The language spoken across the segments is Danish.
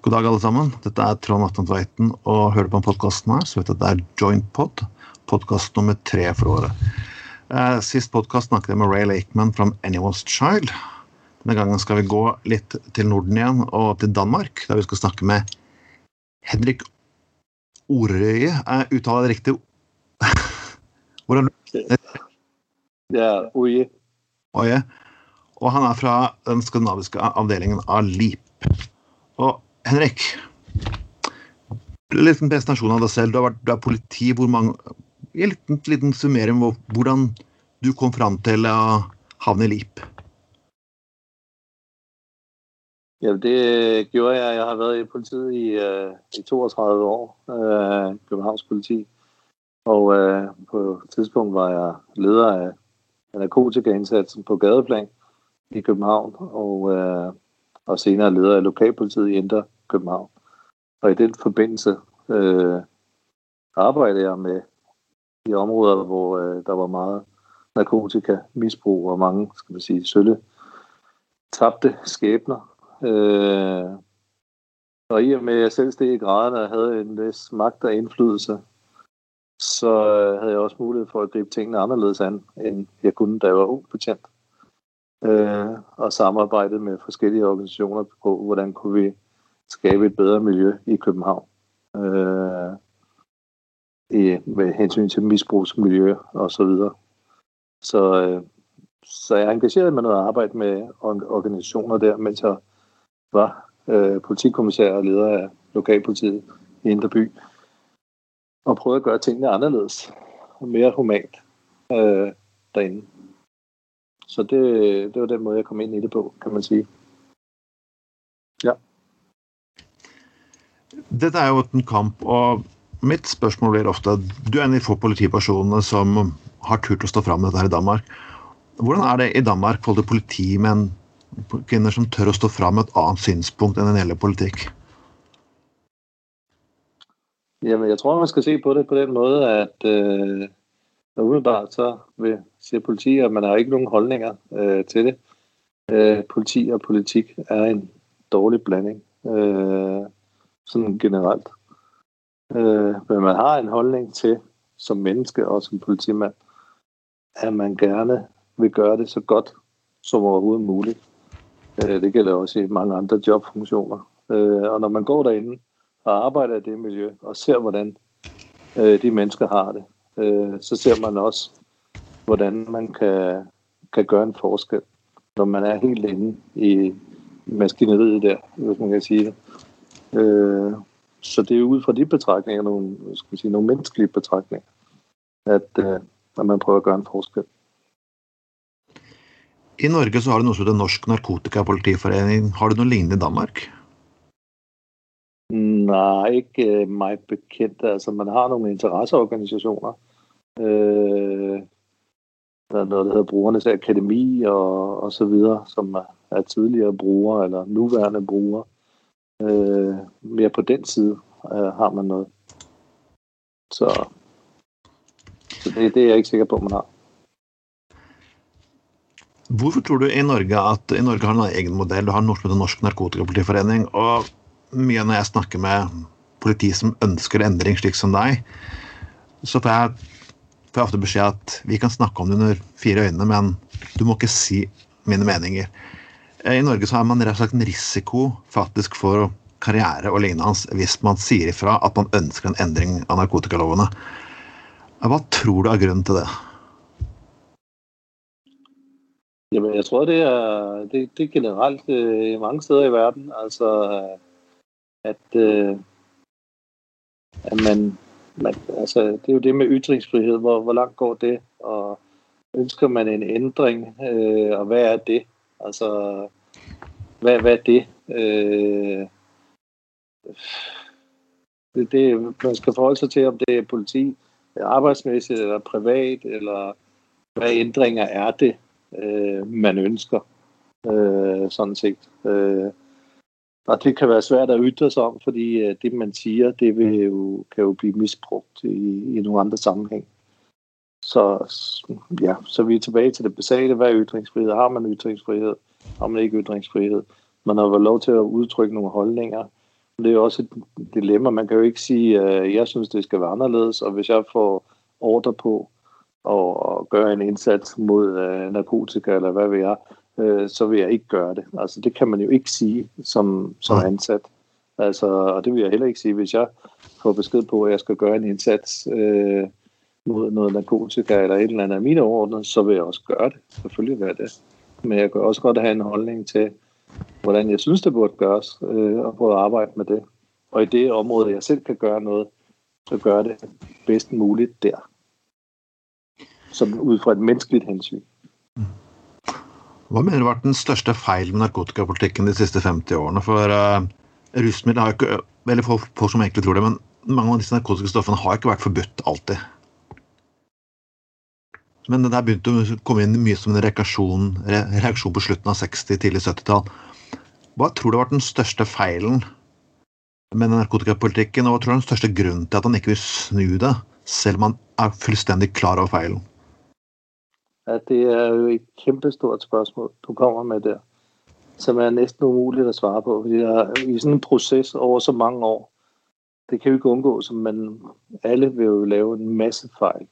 God dag, alle sammen. Dette er Trond Atten Tveiten, og hører du på podkasten her, så vet du at det er Joint Pod, podkast nummer tre for året. Eh, sist podkast snakket jeg med Ray Lakeman fra Anyone's Child. Denne gangen skal vi gå litt til Norden igjen, og til Danmark, der vi skal snakke med Henrik Orøye. Jeg uttaler det riktig? Hvordan Ja, Oje. Oje. Og han er fra den skandinaviske avdelingen av LEAP. Og Henrik, en liten presentasjon av deg selv. Du, har vært, du er politi. Hvor mange En liten, liten summering av hvordan du kom fram til å havne i LIP. Ja, det gjorde jeg. Jeg har været i politiet i, øh, i 32 år, øh, Københavns politi. Og øh, på et tidspunkt var jeg leder af narkotikaindsatsen på gadeplan i København, og, øh, og senere leder af lokalpolitiet i Indre København. Og i den forbindelse øh, arbejdede jeg med i områder, hvor øh, der var meget narkotika, misbrug og mange, skal man sige, sølle tabte skæbner Øh, og i og med, at jeg selv steg i graderne og havde en vis magt og indflydelse, så øh, havde jeg også mulighed for at gribe tingene anderledes an, end jeg kunne, da jeg var ung betjent. Øh, og samarbejdet med forskellige organisationer på, hvordan kunne vi skabe et bedre miljø i København. Øh, i, med hensyn til misbrugsmiljø og så videre. Så, øh, så jeg er engageret med noget arbejde med organisationer der, mens jeg var øh, politikommissær og leder af lokalpolitiet i Inderby og prøvede at gøre tingene anderledes og mere humant øh, derinde. Så det, det var den måde, jeg kom ind i det på, kan man sige. Ja. Dette er jo en kamp, og mitt spørsmål blir ofte Du er en av de få politipersonene som har turt å stå fram med dette her i Danmark. Hvordan er det i Danmark forhold til politi med en kvinner som tør å stå fram med et annet synspunkt enn en gjelder politikk? Jamen, jeg tror, man skal se på det på den måde, at øh, umiddelbart så vil, siger politi, at man har ikke nogen holdninger øh, til det. Øh, politi og politik er en dårlig blanding, øh, sådan generelt. Øh, men man har en holdning til, som menneske og som politimand, at man gerne vil gøre det så godt som overhovedet muligt. Øh, det gælder også i mange andre jobfunktioner. Øh, og når man går derinde og arbejder i det miljø, og ser, hvordan øh, de mennesker har det, øh, så ser man også, hvordan man kan, kan gøre en forskel, når man er helt inde i maskineriet der, hvis man kan sige det. Øh, så det er ud fra de betragtninger, nogle, skal man sige, nogle menneskelige betragtninger, at, øh, at man prøver at gøre en forskel. I Norge så har du noe som heter Norsk Narkotikapolitiforening. Har du noe lignende i Danmark? Nej, ikke øh, mig bekendt. Altså, man har nogle interesseorganisationer. Øh, der er noget, der hedder Brugernes Akademi og, og så videre, som er, er tidligere brugere eller nuværende brugere. Øh, mere på den side øh, har man noget. Så, så det, det er jeg ikke sikker på, man har. Hvorfor tror du i Norge at i Norge har en egen modell? Du har Norsk, Norsk Narkotikapolitiforening. Og mye når jeg snakker med politi som ønsker endring, slik som deg, så får jeg, får jeg ofte beskjed at vi kan snakke om det under fire øyne, men du må ikke si mine meninger. Eh, I Norge så har man rett og slett en risiko faktisk for karriere og lignende hvis man sier ifra at man ønsker en endring av narkotikalovene. Eh, hva tror du er grunnen til det? Jamen, jeg tror, det er, det, det er generelt øh, mange steder i verden. Altså, at, øh, at man, man, altså, det er jo det med ytringsfrihed. Hvor, hvor langt går det? Og ønsker man en ændring? Øh, og hvad er det? Altså, hvad, hvad er det? Øh, det, det? Man skal forholde sig til, om det er politi, arbejdsmæssigt eller privat, eller hvad ændringer er det? øh, man ønsker, øh, sådan set. Øh, og det kan være svært at ytre sig om, fordi øh, det, man siger, det vil jo, kan jo blive misbrugt i, i nogle andre sammenhæng. Så, ja, så vi er tilbage til det basale. Hvad er ytringsfrihed? Har man ytringsfrihed? Har man ikke ytringsfrihed? Man har vel lov til at udtrykke nogle holdninger, Det er jo også et dilemma. Man kan jo ikke sige, at øh, jeg synes, det skal være anderledes, og hvis jeg får ordre på at gøre en indsats mod øh, narkotika, eller hvad ved jeg, øh, så vil jeg ikke gøre det. Altså, det kan man jo ikke sige som, som ansat. Altså, og det vil jeg heller ikke sige, hvis jeg får besked på, at jeg skal gøre en indsats øh, mod noget narkotika eller et eller andet af mine ordner, så vil jeg også gøre det. Selvfølgelig vil jeg det. Men jeg kan også godt have en holdning til, hvordan jeg synes, det burde gøres, øh, og prøve at arbejde med det. Og i det område, jeg selv kan gøre noget, så gør det bedst muligt der. Som ud fra et menneskeligt hensyn. Hva mener du har vært den største feilen med narkotikapolitikken de siste 50 årene? For uh, rusmidler har ikke, veldig få, få som egentlig tror det, men mange av disse narkotiske stoffene har ikke vært forbudt alltid. Men det der begynte å komme inn mye som en reaksjon, reaksjon på slutten av 60-, tidlig 70-tall. Hva tror du har vært den største feilen med narkotikapolitikken, og hva tror du er den største grunnen til at han ikke vil snu det, selv om han er fullstendig klar over feilen? At det er jo et kæmpestort spørgsmål, du kommer med der, som er næsten umuligt at svare på, fordi jeg er i sådan en proces over så mange år, det kan jo ikke undgås, man alle vil jo lave en masse fejl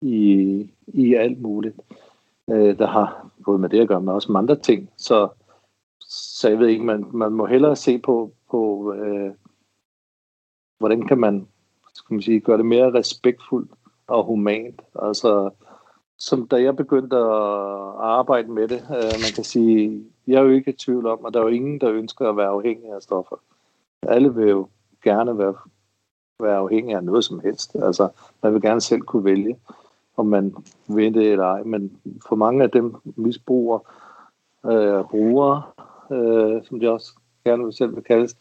i, i alt muligt, øh, der har både med det at gøre, men også med andre ting. Så, så jeg ved ikke, man, man må hellere se på, på øh, hvordan kan man, skal man sige, gøre det mere respektfuldt og humant. Altså, som da jeg begyndte at arbejde med det, øh, man kan sige, jeg er jo ikke i tvivl om, at der er jo ingen, der ønsker at være afhængig af stoffer. Alle vil jo gerne være, være afhængig af noget som helst. Altså, man vil gerne selv kunne vælge om man vil det eller ej. Men for mange af dem misbruger øh, brugere, øh, som de også gerne selv vil kaldes,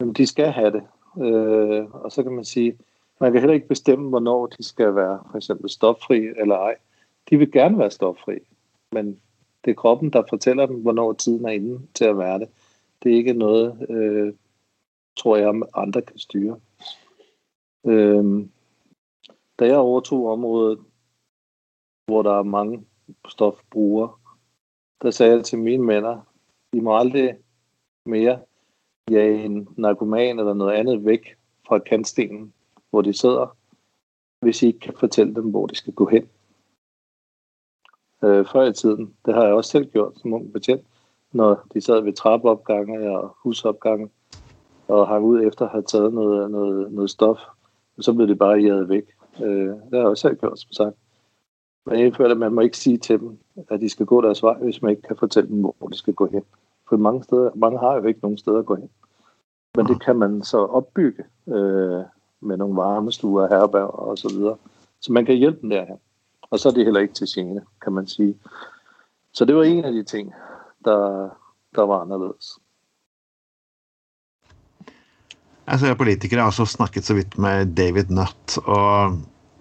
jamen de skal have det. Øh, og så kan man sige, man kan heller ikke bestemme, hvornår de skal være for eksempel stoffri eller ej. De vil gerne være stoffri, men det er kroppen, der fortæller dem, hvornår tiden er inde til at være det. Det er ikke noget, øh, tror jeg, andre kan styre. Øh, da jeg overtog området, hvor der er mange stofbrugere, der sagde jeg til mine venner, I må aldrig mere jage en narkoman eller noget andet væk fra kantstenen, hvor de sidder, hvis I ikke kan fortælle dem, hvor de skal gå hen. Øh, før i tiden, det har jeg også selv gjort som ung betjent, når de sad ved trappeopgange og husopgange, og hang ud efter at have taget noget, noget, noget stof, så blev det bare jaget væk. Øh, det har jeg også selv gjort, som sagt. Men jeg føler, at man må ikke sige til dem, at de skal gå deres vej, hvis man ikke kan fortælle dem, hvor de skal gå hen. For mange, steder, mange har jo ikke nogen steder at gå hen. Men det kan man så opbygge øh, med nogle varmestuer, herberg og så videre. Så man kan hjælpe dem derhen. Og så er det heller ikke til gene, kan man sige. Så det var en af de ting, der, der var anderledes. Altså, jeg er politiker. Jeg har også snakket så vidt med David Nutt. og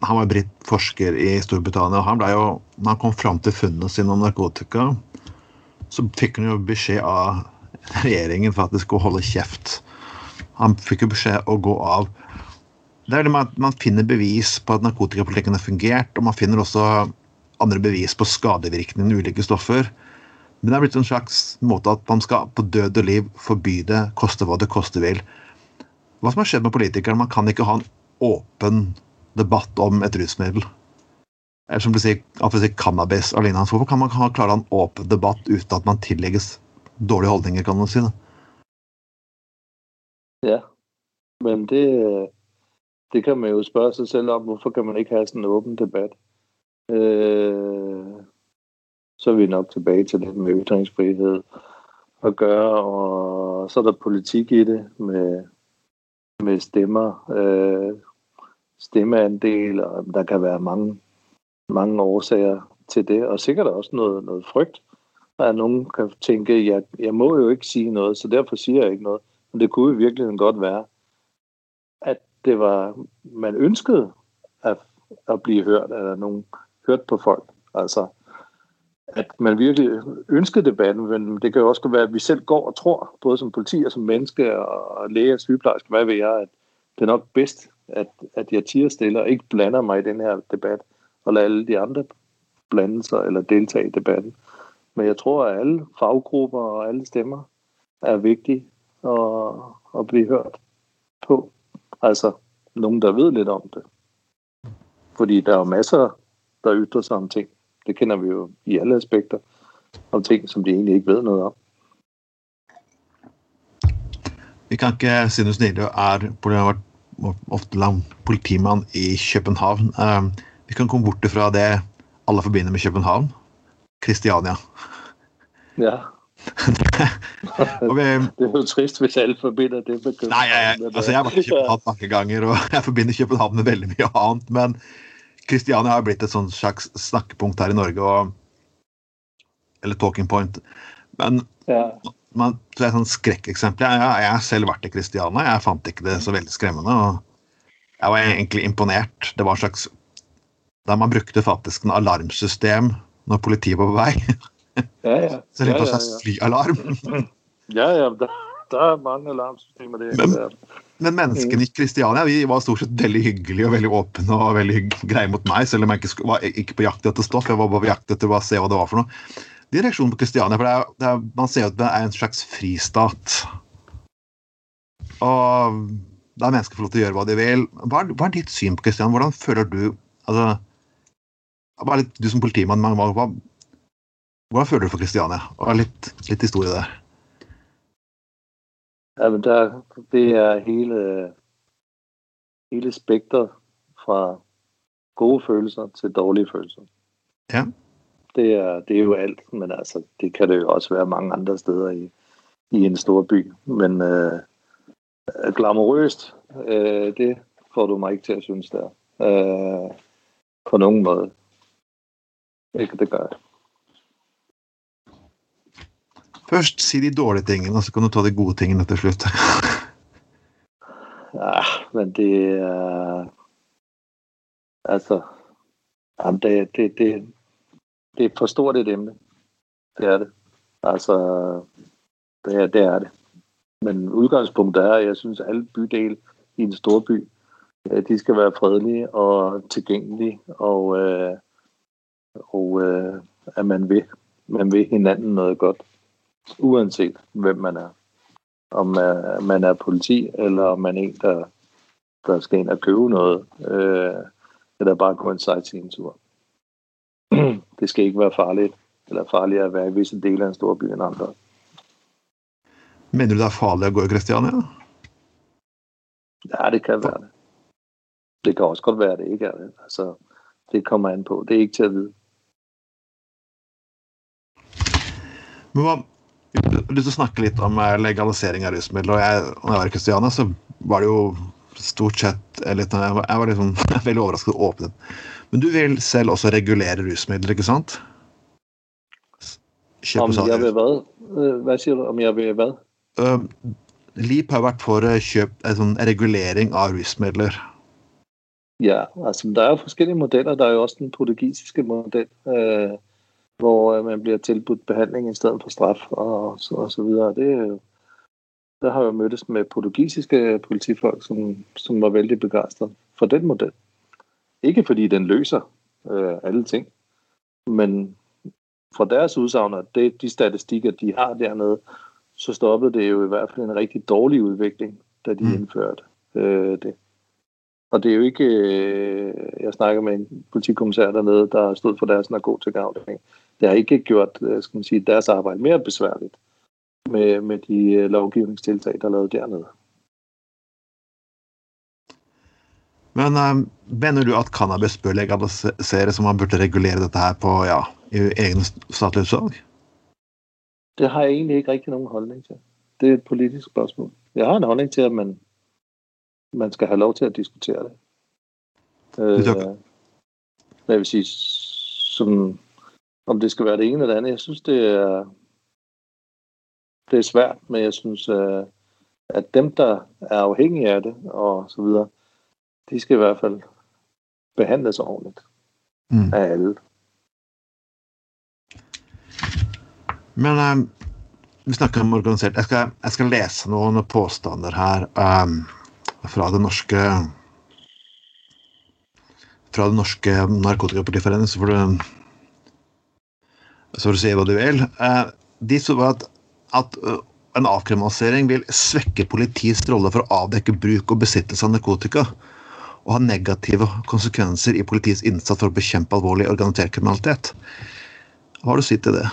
Han var britt forsker i Storbritannia. og han ble jo, når han kom fram til funnene sine om narkotika, så fikk han jo beskjed av regjeringen det skulle holde kjeft. Han fikk jo beskjed å gå av. Det er det med at Man finner bevis på at narkotikapolitikken har fungert, og man finner også andre bevis på skadevirkningene av ulike stoffer. Men det er blitt en slags måte at man skal på død og liv forby det, koste hva det koste vil hva som har skjedd med politikerne? Man kan ikke ha en åpen debatt om et rusmiddel. Eller som du sier, si cannabis og lignende. Hvorfor kan man ha, klare en åpen debatt uten at man tillegges dårlige holdninger, kan man si? det? Ja, men det, det kan man jo spørge sig selv om. Hvorfor kan man ikke have sådan en åben debat? Øh, så er vi nok tilbage til det med ytringsfrihed at gøre, og så er der politik i det med med stemmer, øh, stemmeandel, og der kan være mange, mange årsager til det, og sikkert også noget, noget frygt. At nogen kan tænke, jeg, jeg må jo ikke sige noget, så derfor siger jeg ikke noget. Men det kunne i virkeligheden godt være, at det var, man ønskede at, at blive hørt, eller nogen hørt på folk. Altså, at man virkelig ønskede debatten, men det kan jo også være, at vi selv går og tror, både som politi og som menneske og læge og sygeplejerske, hvad ved jeg, at det er nok bedst, at, at jeg tiger stille og ikke blander mig i den her debat, og lader alle de andre blande sig eller deltage i debatten. Men jeg tror, at alle faggrupper og alle stemmer er vigtige, og, at blive hørt på. Altså nogen, der ved lidt om det. Fordi der er masser, der ytrer sig om ting. Det kender vi jo i alle aspekter. Om ting, som de egentlig ikke ved noget om. Vi kan ikke, siden du sniller er har ofte lang politimann i København. Uh, vi kan komme bort fra det alle forbinder med København. Kristiania. Ja. okay. Det er jo trist, hvis alle forbinder det med København. Nej, ja, ja. altså jeg har vært i København mange ganger, og jeg forbinder København med veldig mye annet, men Kristiania har blitt et sånt slags snakkepunkt her i Norge, og, eller talking point. Men ja. man, så er det sånn skrekkeksempel. Jeg, jeg har selv vært i Kristiania, jeg fant ikke det så veldig skremmende. og Jeg var egentlig imponert. Det var en slags Der man brukte faktisk en alarmsystem når politiet var på vei. Ja, ja. Så det ja, var en slags flyalarm. Ja, ja. Der, der er mange alarmsystemer. Det, men, men menneskene i Kristiania vi var stort sett veldig hyggelige og veldig åpne og veldig greie mot meg, selv om jeg ikke var ikke på jakt etter stoff. Jeg var bare på jakt etter å se hva det var for noe. Det er reaksjonen på Kristiania, for det er, det er, man ser at det er en slags fristat. Og der mennesker får lov til å gjøre hva de vil. Hva er, hva er ditt syn på Kristiania? Hvordan føler du altså, bare litt, Du som politimann, hva, hvordan føler du for Kristiania? Og litt, litt historie der. Ja, men der, det er hele, hele spektret fra gode følelser til dårlige følelser. Ja. Det er, det er jo alt, men altså, det kan det jo også være mange andre steder i, i en stor by. Men øh, glamorøst, øh, det får du mig ikke til at synes der. Øh, på nogen måde. Ikke det gør jeg. Først si de dårlige tingene, og så kan du ta de gode tingene til slutt. ja, ah, men det eh, uh, Altså... Jamen, det, det, det, det er for stort et emne. Det er det. Altså, det er det. Er det. Men udgangspunktet er, at jeg synes, at alle bydele i en stor by, eh, de skal være fredelige og tilgængelige, og, øh, og øh, at man vil, man vil hinanden noget godt, uanset hvem man er. Om man er politi, eller om man er en, der, der skal ind og købe noget, øh, eller bare gå en sightseeing-tur. det skal ikke være farligt, eller farligt at være i visse dele af en stor by end andre. Mener du, det er farligt at gå i Christiania? Ja, det kan være det. Det kan også godt være, at det ikke er det. Altså, det kommer an på. Det er ikke til at vide. Men hva, lyst til å snakke litt om eh, legalisering av rusmidler. og jeg, når jeg var i Kristiania, så var det jo stort sett litt, Jeg var, liksom, veldig overrasket og åpnet. Men du vil selv også regulere rusmidler, ikke sant? Kjøpe om jeg vil hva? Hva sier du? Om jeg vil hva? Uh, LIP har vært for kjøp, sånn regulering av rusmidler. Ja, altså der er forskellige modeller. Der er jo også den portugisiske model, øh, hvor man bliver tilbudt behandling i stedet for straf og, så, og så videre. Det jo, der har jeg mødtes med portugisiske politifolk, som, som var vældig begejstrede for den model. Ikke fordi den løser øh, alle ting, men fra deres udsagn, at det, de statistikker, de har dernede, så stoppede det jo i hvert fald en rigtig dårlig udvikling, da de mm. indførte øh, det. Og det er jo ikke, øh, jeg snakker med en politikommissær dernede, der stod for deres narkotikaafdeling. Det har ikke gjort øh, skal man sige, deres arbejde mere besværligt med, med de øh, lovgivningstiltag, der er lavet dernede. Men um, mener du at cannabis bør legaliseres, som man burde regulere dette her på ja, i egne statlige utsalg? Det har jeg egentlig ikke rigtig nogen holdning til. Det er et politisk spørgsmål. Jeg har en holdning til, at man, man skal have lov til at diskutere det. det øh, jeg vil sige, som, om det skal være det ene eller det andet. Jeg synes, det er, det er svært, men jeg synes, at dem, der er afhængige af det og så videre, de skal i hvert fald behandles ordentligt mm. af alle. Men um, vi snakker om organisert. Jeg skal, jeg skal lese noen påstander her um, fra det norske fra det norske narkotikapolitiforeningen, så får du så får du si hva du vil. Eh, de så at, at uh, en avkriminalisering vil svekke politiets rolle for å avdekke bruk og besittelse av narkotika, og ha negative konsekvenser i politiets innsats for å bekjempe alvorlig organisert kriminalitet. Hva har du å si til det?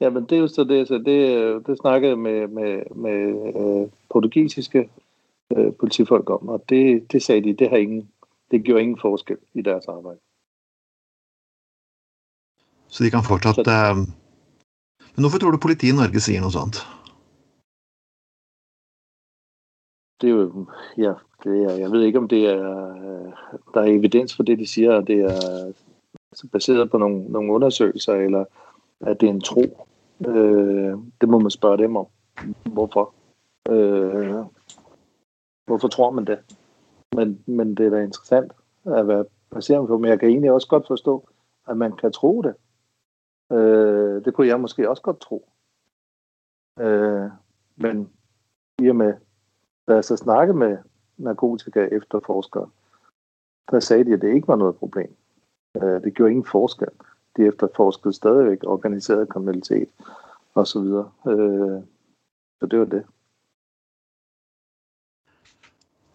Ja, men det er jo så det, så det, det snakket jeg med, med, med øh, portugisiske øh, politifolk om, og det, det sagde de, det, har ingen, det gjorde ingen forskel i deres arbejde. Så de kan fortsatt eh, Men hvorfor tror du politiet i Norge sier noe sånt? Det er jo Ja, det er, jeg vet ikke om det er Der er evidens for det de sier. Det er basert på noen, noen undersøkelser, eller at det er en tro. Øh, det må man spørre dem om. Hvorfor? Øh, hvorfor tror man det? Men, men det er da interessant at være baseret på. Men jeg kan egentlig også godt forstå, at man kan tro det. Øh, det kunne jeg måske også godt tro. Øh, men i og med, da jeg så snakkede med narkotika efterforskere, der sagde de, at det ikke var noget problem. Øh, det gjorde ingen forskel. De efterforskede stadigvæk organiseret kriminalitet og så videre. Øh, så det var det.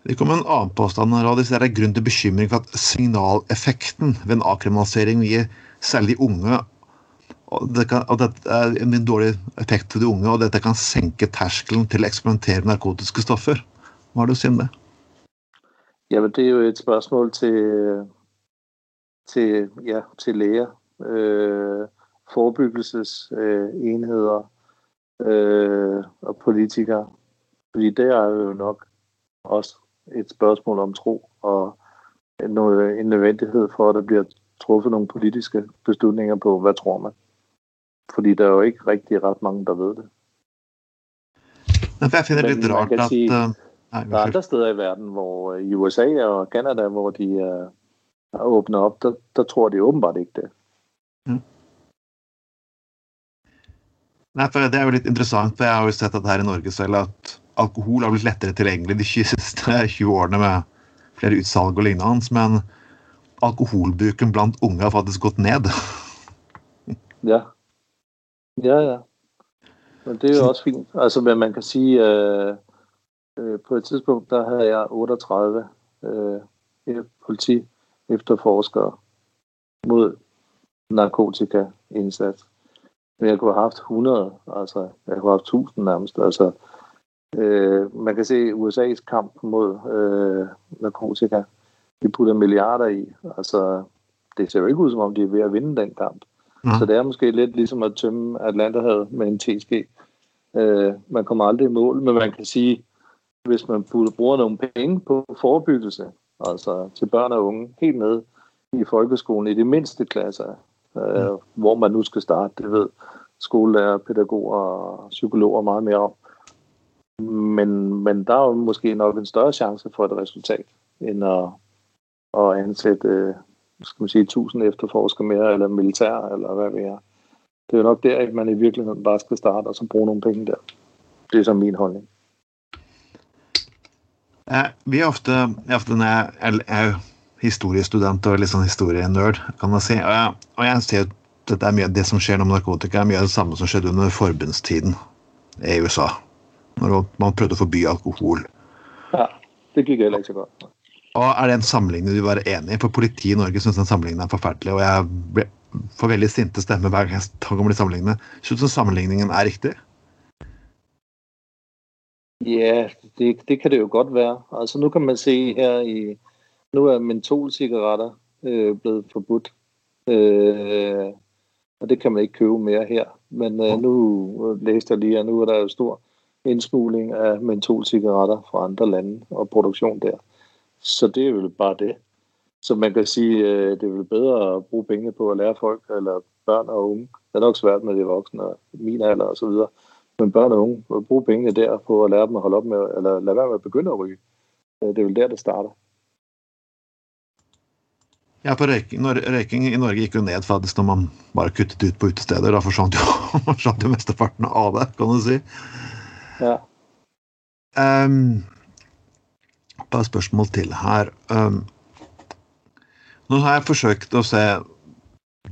Det kom en annen påstand her, og det er grunn til bekymring for at signaleffekten ved en avkriminalisering vil gi særlig de unge og, det kan, og dette er eh, en dårlige effekt til de unge, og dette kan senke terskelen til å eksperimentere med narkotiske stoffer. Hva har du å si om det? Ja, men det er jo et spørsmål til, til, ja, til læger. Øh, forebyggelsesenheder øh, og politikere. Fordi det er jo nok også et spørgsmål om tro og en nødvendighed for, at der bliver truffet nogle politiske beslutninger på, hvad tror man. Fordi der er jo ikke rigtig ret mange, der ved det. Men jeg finder det lidt rart, at... Sige, uh, nej, der er andre steder i verden, hvor øh, i USA og Canada, hvor de uh, åbner op, der, der tror de åbenbart ikke det. Mm. Nei, for Det er jo litt interessant, for jeg har jo sett at her i Norge selv at alkohol har blitt lettere tilgjengelig de siste 20 årene med flere utsalg og lignende, men alkoholbruken blant unge har faktisk gått ned. ja. Ja, ja. Men det er jo også fint. Altså, men man kan sige, øh, øh, på et tidspunkt, der havde jeg 38 øh, politi efterforskere mod narkotikaindsats. Men jeg kunne have haft 100, altså jeg kunne have haft 1000 nærmest. Altså, øh, man kan se USA's kamp mod øh, narkotika. De putter milliarder i. Altså, det ser jo ikke ud, som om de er ved at vinde den kamp. Mm. Så det er måske lidt ligesom at tømme Atlanterhavet med en TSG. Øh, man kommer aldrig i mål, men man kan sige, hvis man bruger nogle penge på forebyggelse, altså til børn og unge, helt ned i folkeskolen, i de mindste klasser, øh, mm. hvor man nu skal starte, det ved skolelærer, pædagoger og psykologer meget mere om. Men, men der er jo måske nok en større chance for et resultat, end at, at ansætte øh, skal man sige, 1000 efterforskere mere, eller militær, eller hvad det er. Det er jo nok der, at man i virkeligheden bare skal starte, og så bruge nogle penge der. Det er så min holdning. Ja, vi er ofte, ofte når jeg er, er historiestudent og litt sånn historienerd, kan man si, og jeg, og jeg ser dette er mye, det som skjer nå med narkotika, er mye av det samme som skjedde under forbundstiden i USA. Når man prøvde å forby alkohol. Ja, det gikk heller ikke så godt. Og Er det en sammenligning du vil være enig i? For politiet i Norge syns den sammenligningen er forferdelig. Og jeg får veldig sinte stemmer hver gang jeg snakker om de sammenligningene. Syns du sammenligningen er riktig? Ja, det, det kan det jo godt være. Altså Nu kan man se her i Nu er mentolcigaretter øh, blevet forbudt. Øh, og det kan man ikke købe mere her. Men øh, nu læste jeg lige, at nu er der jo stor indsmugling af mentolcigaretter fra andre lande og produktion der. Så det er vel bare det. Så man kan sige, øh, det er vel bedre at bruge penge på at lære folk, eller børn og unge. Det er nok svært med de voksne, og min alder og så videre. Men børn og unge, at bruge pengene der på at lære dem at holde op med, eller lade være med at begynde at ryge. Øh, det er vel der, det starter. Ja, for røyking, når, røyking i Norge gikk jo ned faktisk når man bare kuttet ut på utesteder. Da forsvant jo, forsvant jo mesteparten av det, kan du si. Ja. Um, par spørsmål til her. Um, nå har jeg forsøkt å se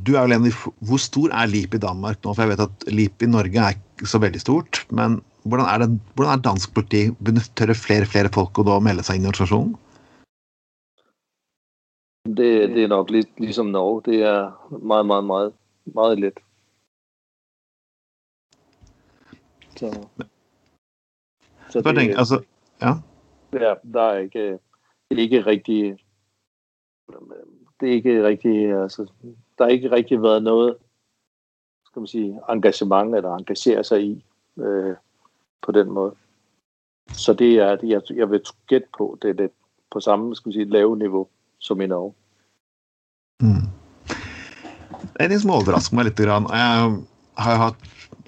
du er vel en, Hvor stor er LIP i Danmark nå? For jeg vet at LIP i Norge er ikke så veldig stort. Men hvordan er, det, hvordan er dansk politi? Tør flere flere folk å da melde seg inn i organisasjonen? Det, det er nok litt ligesom Norge. Det er meget, meget, meget, meget let. Så, så det, tænker, altså, ja ja, der er ikke, ikke rigtig det er ikke rigtig, altså, der har ikke rigtig været noget, skal man sige, engagement eller engagere sig i øh, på den måde. Så det er, jeg, jeg vil gætte på, det er det på samme, skal man sige, lave niveau som i Norge. Mm. En ting som overrasker mig lidt. Grann. Jeg har, haft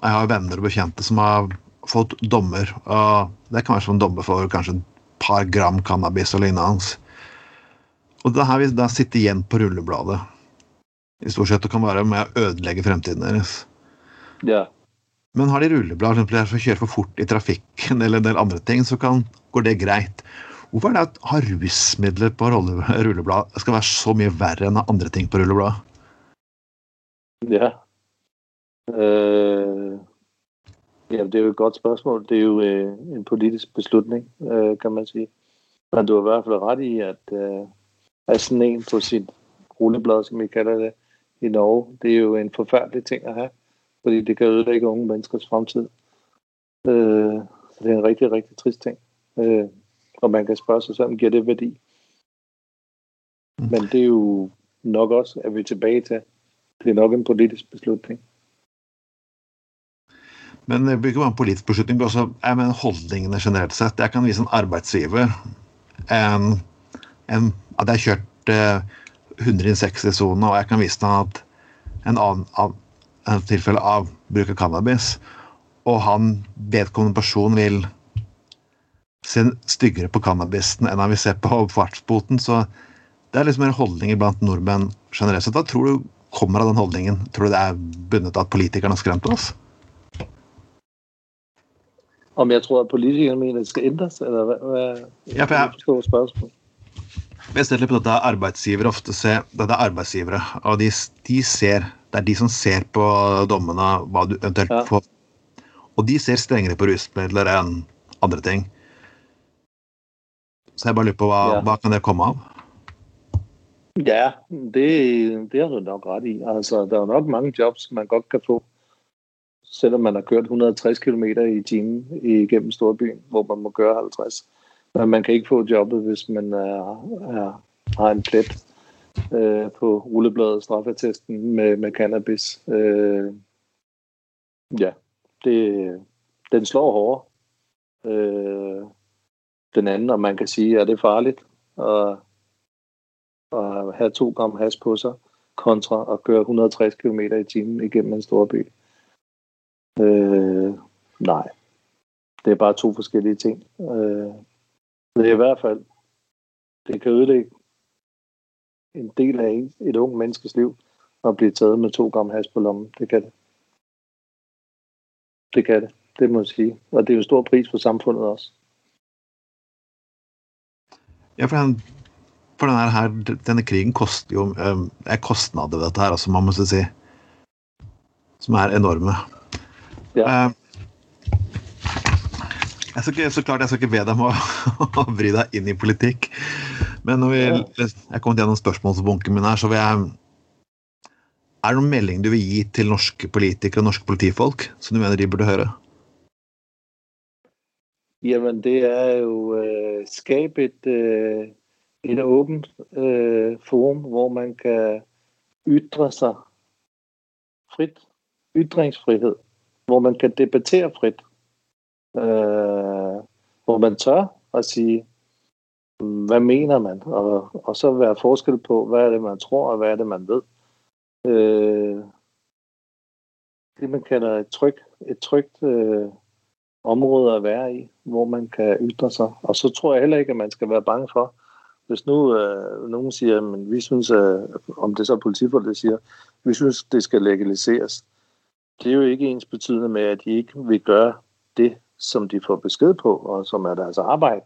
jeg har venner og bekjente som har fått dommer. og Det kan være som en dommer for kanskje par gram cannabis og lignende. Og det her vil da sitte igjen på rullebladet i stort sett og kan være med å ødelegge fremtiden deres. Ja. Men har de rulleblad for å kjøre for fort i trafikken eller en del andre ting, så kan, går det greit. Hvorfor er det at ha rusmidler på rulleblad skal være så mye verre enn andre ting på rulleblad? Ja. Uh, ja, det er jo et godt spørsmål. Det er jo uh, en politisk beslutning, uh, kan man si. Men du har i hvert fall rett i at er sådan en på sit rulleblad, som vi kalder det i Norge. Det er jo en forfærdelig ting at have, fordi det kan ødelægge unge menneskers fremtid. Øh, så det er en rigtig, rigtig trist ting. Øh, og man kan spørge sig selv, giver det værdi? Mm. Men det er jo nok også, at vi er tilbage til, det er nok en politisk beslutning. Men det bygger ikke bare en politisk beslutning, men også jeg mener, holdningene generelt sett. Jeg kan vise en arbeidsgiver en, en at jeg har kjørt eh, 160 i sonen, og jeg kan vise ham at en annen av, en tilfelle av bruk av cannabis, og han vedkommende person vil se styggere på cannabisen enn han vil se på fartsboten, så det er liksom en holdning blant nordmenn generelt sett. Hva tror du kommer av den holdningen? Tror du det er bundet av at politikerne har skremt oss? Om jeg tror at politikerne mener det skal endres, eller hva? hva ja, for jeg, spørsmål. Vesentlig på dette arbeidsgivere ofte ser, dette er arbeidsgivere, og de, de, ser, det er de som ser på dommene, hva du eventuelt ja. får. Og de ser strengere på rusmidler enn andre ting. Så jeg bare lurer på hva, ja. hva kan det komme av? Ja, det, det har du nok rett i. Altså, det er nok mange jobs man godt kan få, selv om man har kørt 160 km i timen igennem storbyen, hvor man må køre 50 men man kan ikke få jobbet, hvis man er, er, har en plet øh, på rullebladet straffetesten med, med cannabis. Øh, ja, det, den slår hårdere. Øh, den anden, og man kan sige, er det er farligt at, at have to gram has på sig, kontra at køre 160 km i timen igennem en stor by. Øh, nej, det er bare to forskellige ting. Øh, det er i hvert fald, det kan ødelægge en del af en, et ung menneskes liv at blive taget med to gram has på lommen. Det kan det. Det kan det. Det må jeg sige. Og det er jo en stor pris for samfundet også. Ja, for, den, for den her, denne krigen koster jo øh, er kostnader ved dette her, altså man må si, som er enorme. Ja. Uh, jeg skal ikke, så klart jeg skal ikke be deg om å, å bry deg inn i politikk. Men når vi, jeg er kommet gjennom spørsmålsbunken min her, så vil jeg Er det noen melding du vil gi til norske politikere og norske politifolk som du mener de burde høre? Jamen, det er jo øh, skabe et, øh, et åbent øh, forum, hvor man kan ytre sig frit. Ytringsfrihed. Hvor man kan debattere frit øh, hvor man tør at sige, hvad mener man? Og, og så være forskel på, hvad er det, man tror, og hvad er det, man ved. Øh, det, man kalder et, tryg, et trygt øh, område at være i, hvor man kan ytre sig. Og så tror jeg heller ikke, at man skal være bange for, hvis nu øh, nogen siger, men vi synes, øh, om det så er politifolk, der siger, vi synes, det skal legaliseres. Det er jo ikke ens betydende med, at de ikke vil gøre det, som de får besked på, og som er deres arbejde,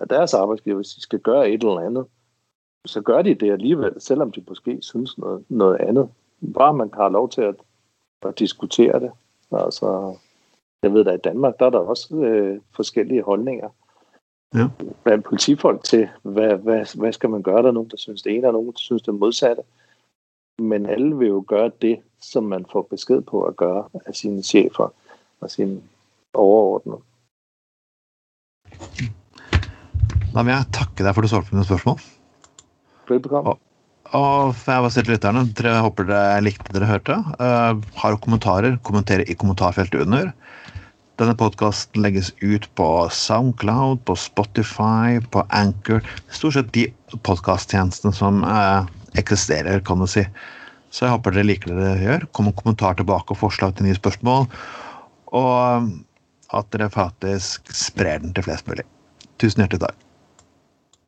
at deres arbejdsgiver, hvis de skal gøre et eller andet, så gør de det alligevel, selvom de måske synes noget, noget andet. Bare man har lov til at, at diskutere det. Altså, Jeg ved da, i Danmark der er der også øh, forskellige holdninger Ja. blandt politifolk til, hvad, hvad, hvad skal man gøre? Der er nogen, der synes det ene, og nogen, der synes det modsatte. Men alle vil jo gøre det, som man får besked på at gøre af sine chefer og sine overordnede. Da vil jeg takke deg for at du svarte på mine spørsmål. Velbekomme. Og for jeg var selv lytterne, dere håper dere likte det dere hørte. Uh, har dere kommentarer, kommenter i kommentarfeltet under. Denne podkasten legges ut på Soundcloud, på Spotify, på Anchor. Stort sett de podkasttjenestene som uh, eksisterer, kan du si. Så jeg håper dere liker det dere gjør. Kom med kommentar tilbake og forslag til nye spørsmål. Og um, at dere faktisk sprer den til flest mulig. Tusen hjertelig takk.